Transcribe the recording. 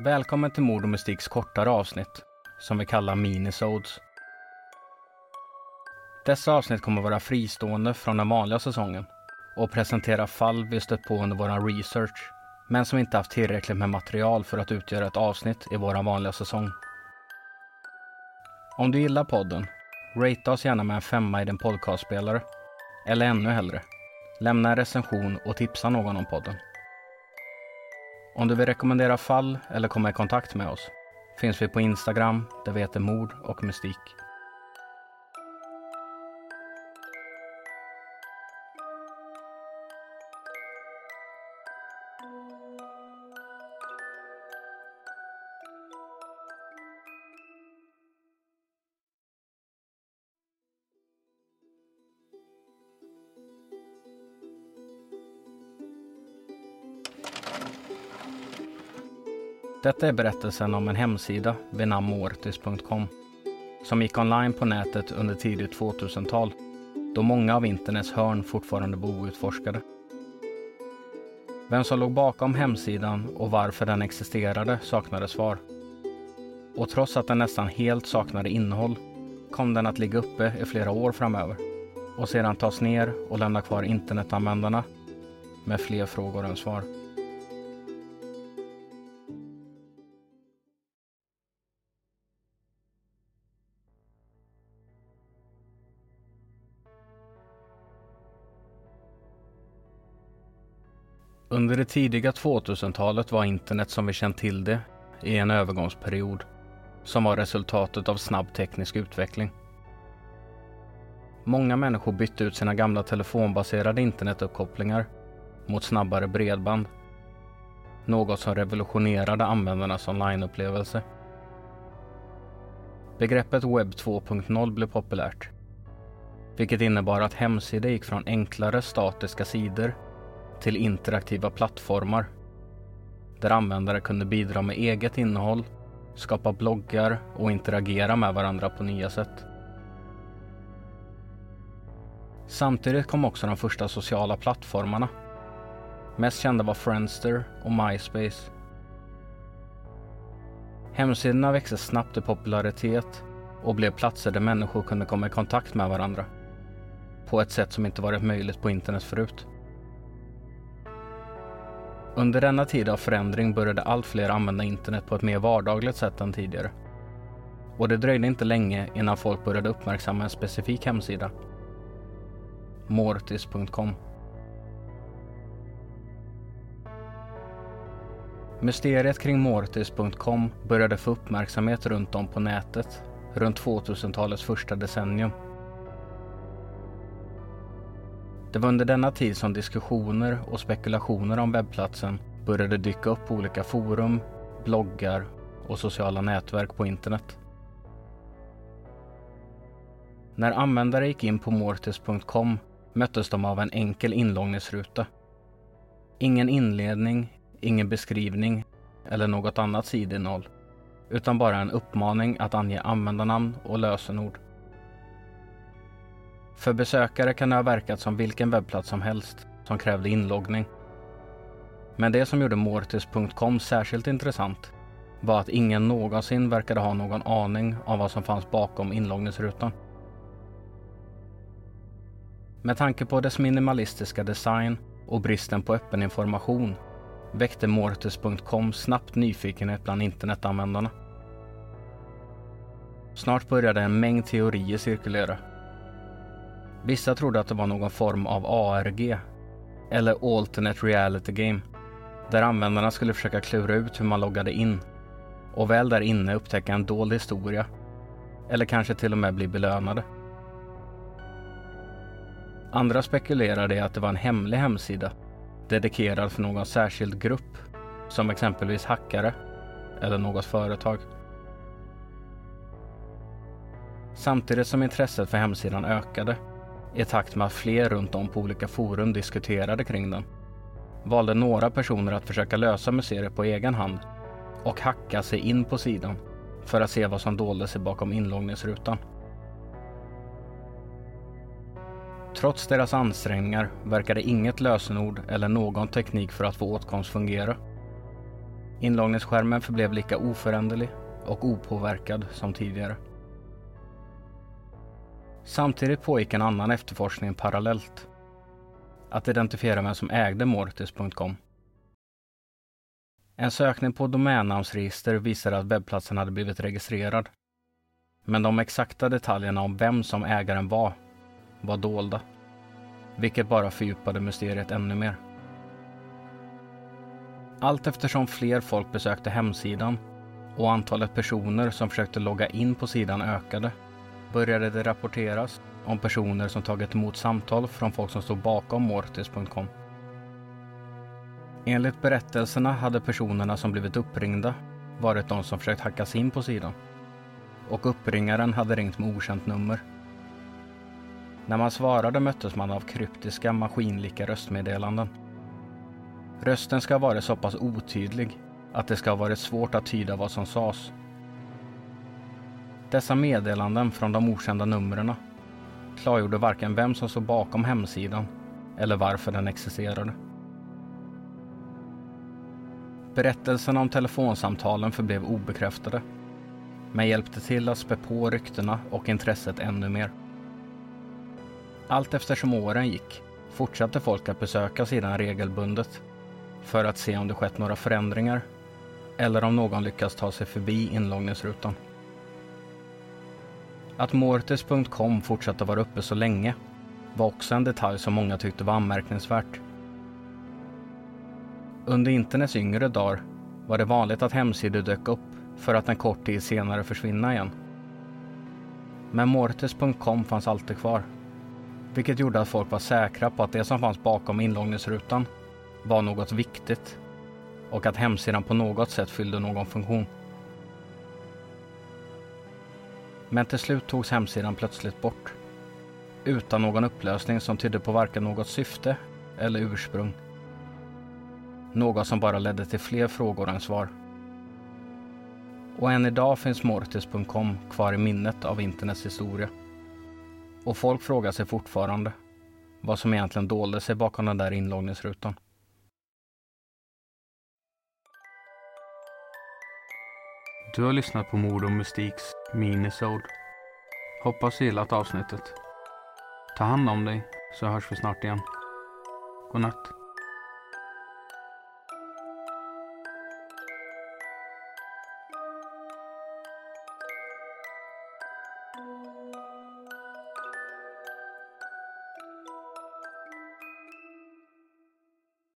Välkommen till Mord och Mystiks kortare avsnitt, som vi kallar minisodes. Dessa avsnitt kommer vara fristående från den vanliga säsongen och presentera fall vi stött på under vår research, men som inte haft tillräckligt med material för att utgöra ett avsnitt i vår vanliga säsong. Om du gillar podden, rate oss gärna med en femma i din podcastspelare. Eller ännu hellre, lämna en recension och tipsa någon om podden. Om du vill rekommendera fall eller komma i kontakt med oss finns vi på Instagram där vi heter Mord och Mystik. Detta är berättelsen om en hemsida vid namn mortis.com som gick online på nätet under tidigt 2000-tal då många av internets hörn fortfarande var outforskade. Vem som låg bakom hemsidan och varför den existerade saknade svar. Och trots att den nästan helt saknade innehåll kom den att ligga uppe i flera år framöver och sedan tas ner och lämna kvar internetanvändarna med fler frågor än svar. Under det tidiga 2000-talet var internet som vi känt till det i en övergångsperiod som var resultatet av snabb teknisk utveckling. Många människor bytte ut sina gamla telefonbaserade internetuppkopplingar mot snabbare bredband. Något som revolutionerade användarnas onlineupplevelse. Begreppet webb 2.0 blev populärt. Vilket innebar att hemsidor gick från enklare statiska sidor till interaktiva plattformar där användare kunde bidra med eget innehåll, skapa bloggar och interagera med varandra på nya sätt. Samtidigt kom också de första sociala plattformarna. Mest kända var Friendster och MySpace. Hemsidorna växte snabbt i popularitet och blev platser där människor kunde komma i kontakt med varandra på ett sätt som inte varit möjligt på internet förut. Under denna tid av förändring började allt fler använda internet på ett mer vardagligt sätt än tidigare. Och det dröjde inte länge innan folk började uppmärksamma en specifik hemsida. Mortis.com Mysteriet kring Mortis.com började få uppmärksamhet runt om på nätet runt 2000-talets första decennium. Det var under denna tid som diskussioner och spekulationer om webbplatsen började dyka upp på olika forum, bloggar och sociala nätverk på internet. När användare gick in på mortis.com möttes de av en enkel inloggningsruta. Ingen inledning, ingen beskrivning eller något annat sidinnehåll, utan bara en uppmaning att ange användarnamn och lösenord. För besökare kan det ha verkat som vilken webbplats som helst som krävde inloggning. Men det som gjorde Mortis.com särskilt intressant var att ingen någonsin verkade ha någon aning om vad som fanns bakom inloggningsrutan. Med tanke på dess minimalistiska design och bristen på öppen information väckte Mortis.com snabbt nyfikenhet bland internetanvändarna. Snart började en mängd teorier cirkulera Vissa trodde att det var någon form av ARG, eller Alternate Reality Game, där användarna skulle försöka klura ut hur man loggade in och väl där inne upptäcka en dold historia, eller kanske till och med bli belönade. Andra spekulerade i att det var en hemlig hemsida dedikerad för någon särskild grupp, som exempelvis hackare eller något företag. Samtidigt som intresset för hemsidan ökade i takt med att fler runt om på olika forum diskuterade kring den valde några personer att försöka lösa mysteriet på egen hand och hacka sig in på sidan för att se vad som dolde sig bakom inloggningsrutan. Trots deras ansträngningar verkade inget lösenord eller någon teknik för att få åtkomst fungera. Inloggningsskärmen förblev lika oföränderlig och opåverkad som tidigare. Samtidigt pågick en annan efterforskning parallellt. Att identifiera vem som ägde Mortis.com. En sökning på domännamnsregister visade att webbplatsen hade blivit registrerad. Men de exakta detaljerna om vem som ägaren var, var dolda. Vilket bara fördjupade mysteriet ännu mer. Allt eftersom fler folk besökte hemsidan och antalet personer som försökte logga in på sidan ökade började det rapporteras om personer som tagit emot samtal från folk som stod bakom Mortis.com. Enligt berättelserna hade personerna som blivit uppringda varit de som försökt hacka sig in på sidan. Och uppringaren hade ringt med okänt nummer. När man svarade möttes man av kryptiska maskinlika röstmeddelanden. Rösten ska ha varit så pass otydlig att det ska ha varit svårt att tyda vad som sades. Dessa meddelanden från de okända numren klargjorde varken vem som stod bakom hemsidan eller varför den existerade. Berättelserna om telefonsamtalen förblev obekräftade, men hjälpte till att spä på ryktena och intresset ännu mer. Allt eftersom åren gick fortsatte folk att besöka sidan regelbundet för att se om det skett några förändringar eller om någon lyckats ta sig förbi inloggningsrutan. Att Mortis.com fortsatte vara uppe så länge var också en detalj som många tyckte var anmärkningsvärt. Under internets yngre dagar var det vanligt att hemsidor dök upp för att en kort tid senare försvinna igen. Men Mortis.com fanns alltid kvar. Vilket gjorde att folk var säkra på att det som fanns bakom inloggningsrutan var något viktigt och att hemsidan på något sätt fyllde någon funktion. Men till slut togs hemsidan plötsligt bort. Utan någon upplösning som tydde på varken något syfte eller ursprung. Något som bara ledde till fler frågor än svar. Och än idag finns Mortis.com kvar i minnet av internets historia. Och folk frågar sig fortfarande vad som egentligen dolde sig bakom den där inloggningsrutan. Du har lyssnat på Mord och Mystiks minisode. Hoppas du gillat avsnittet. Ta hand om dig så hörs vi snart igen. Godnatt.